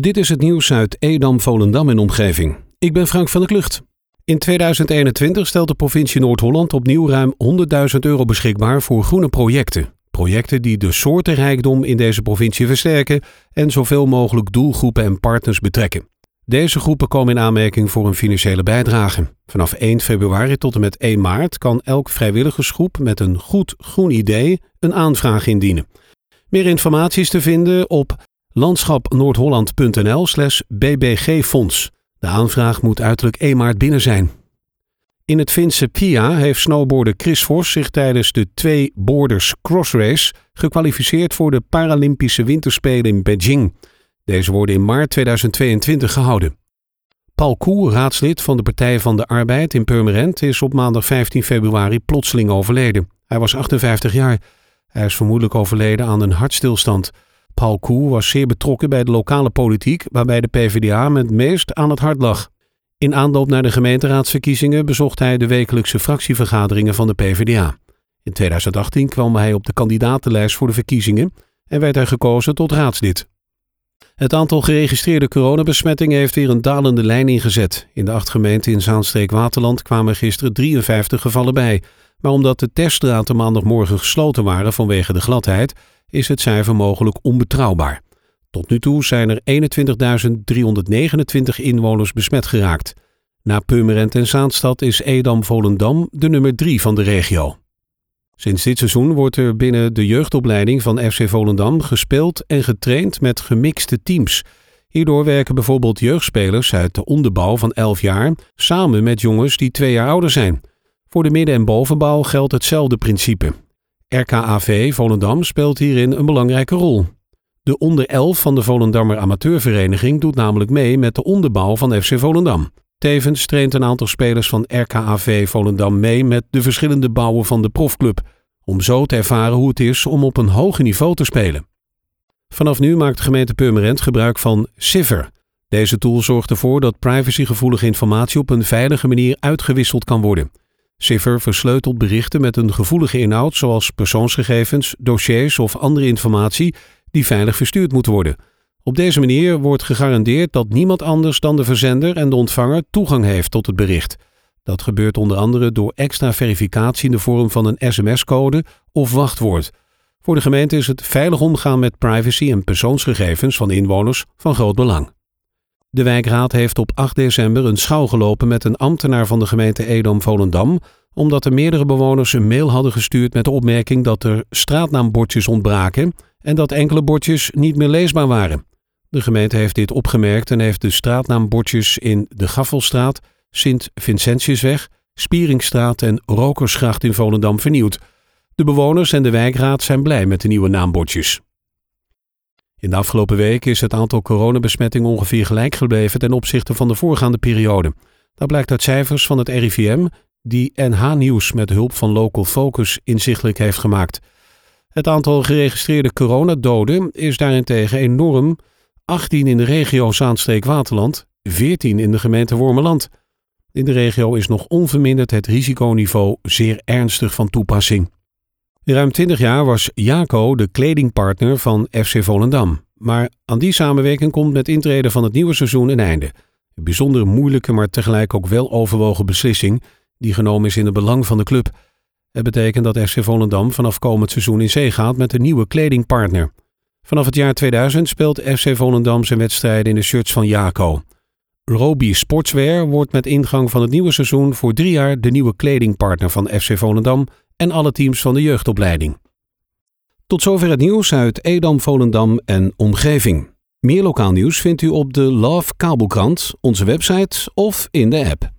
Dit is het nieuws uit Edam, Volendam en omgeving. Ik ben Frank van der Klucht. In 2021 stelt de provincie Noord-Holland opnieuw ruim 100.000 euro beschikbaar voor groene projecten. Projecten die de soortenrijkdom in deze provincie versterken en zoveel mogelijk doelgroepen en partners betrekken. Deze groepen komen in aanmerking voor een financiële bijdrage. Vanaf 1 februari tot en met 1 maart kan elk vrijwilligersgroep met een goed groen idee een aanvraag indienen. Meer informatie is te vinden op landschapnoordholland.nl slash bbgfonds. De aanvraag moet uiterlijk 1 maart binnen zijn. In het Finse Pia heeft snowboarder Chris Vos zich tijdens de twee Borders Cross Race gekwalificeerd voor de Paralympische Winterspelen in Beijing. Deze worden in maart 2022 gehouden. Paul Koe, raadslid van de Partij van de Arbeid in Purmerend, is op maandag 15 februari plotseling overleden. Hij was 58 jaar. Hij is vermoedelijk overleden aan een hartstilstand. Paul Koe was zeer betrokken bij de lokale politiek, waarbij de PvdA met meest aan het hart lag. In aanloop naar de gemeenteraadsverkiezingen bezocht hij de wekelijkse fractievergaderingen van de PvdA. In 2018 kwam hij op de kandidatenlijst voor de verkiezingen en werd hij gekozen tot raadslid. Het aantal geregistreerde coronabesmettingen heeft weer een dalende lijn ingezet. In de acht gemeenten in Zaanstreek-Waterland kwamen gisteren 53 gevallen bij. Maar omdat de teststraten maandagmorgen gesloten waren vanwege de gladheid, is het cijfer mogelijk onbetrouwbaar. Tot nu toe zijn er 21.329 inwoners besmet geraakt. Na Purmerend en Zaanstad is Edam-Volendam de nummer 3 van de regio. Sinds dit seizoen wordt er binnen de jeugdopleiding van FC Volendam gespeeld en getraind met gemixte teams. Hierdoor werken bijvoorbeeld jeugdspelers uit de onderbouw van 11 jaar samen met jongens die twee jaar ouder zijn. Voor de midden- en bovenbouw geldt hetzelfde principe. RKAV Volendam speelt hierin een belangrijke rol. De onder 11 van de Volendammer Amateurvereniging doet namelijk mee met de onderbouw van FC Volendam. Tevens traint een aantal spelers van RKAV Volendam mee met de verschillende bouwen van de profclub, om zo te ervaren hoe het is om op een hoger niveau te spelen. Vanaf nu maakt de gemeente Purmerend gebruik van Civer. Deze tool zorgt ervoor dat privacygevoelige informatie op een veilige manier uitgewisseld kan worden. Civer versleutelt berichten met een gevoelige inhoud zoals persoonsgegevens, dossiers of andere informatie die veilig verstuurd moet worden. Op deze manier wordt gegarandeerd dat niemand anders dan de verzender en de ontvanger toegang heeft tot het bericht. Dat gebeurt onder andere door extra verificatie in de vorm van een sms-code of wachtwoord. Voor de gemeente is het veilig omgaan met privacy en persoonsgegevens van inwoners van groot belang. De wijkraad heeft op 8 december een schouw gelopen met een ambtenaar van de gemeente Edam-Volendam, omdat er meerdere bewoners een mail hadden gestuurd met de opmerking dat er straatnaambordjes ontbraken en dat enkele bordjes niet meer leesbaar waren. De gemeente heeft dit opgemerkt en heeft de straatnaambordjes in de Gaffelstraat, Sint-Vincentiusweg, Spieringstraat en Rokersgracht in Volendam vernieuwd. De bewoners en de wijkraad zijn blij met de nieuwe naambordjes. In de afgelopen week is het aantal coronabesmettingen ongeveer gelijk gebleven ten opzichte van de voorgaande periode. Dat blijkt uit cijfers van het RIVM, die NH Nieuws met hulp van Local Focus inzichtelijk heeft gemaakt. Het aantal geregistreerde coronadoden is daarentegen enorm 18 in de regio Zaanstreek-Waterland, 14 in de gemeente Wormeland. In de regio is nog onverminderd het risiconiveau zeer ernstig van toepassing. Ruim 20 jaar was Jaco de kledingpartner van FC Volendam. Maar aan die samenwerking komt met intreden van het nieuwe seizoen een einde. Een bijzonder moeilijke, maar tegelijk ook wel overwogen beslissing die genomen is in het belang van de club. Het betekent dat FC Volendam vanaf komend seizoen in zee gaat met een nieuwe kledingpartner. Vanaf het jaar 2000 speelt FC Volendam zijn wedstrijden in de shirts van Jaco. Roby Sportswear wordt met ingang van het nieuwe seizoen voor drie jaar de nieuwe kledingpartner van FC Volendam en alle teams van de jeugdopleiding. Tot zover het nieuws uit Edam, Volendam en omgeving. Meer lokaal nieuws vindt u op de Love Kabelkrant, onze website of in de app.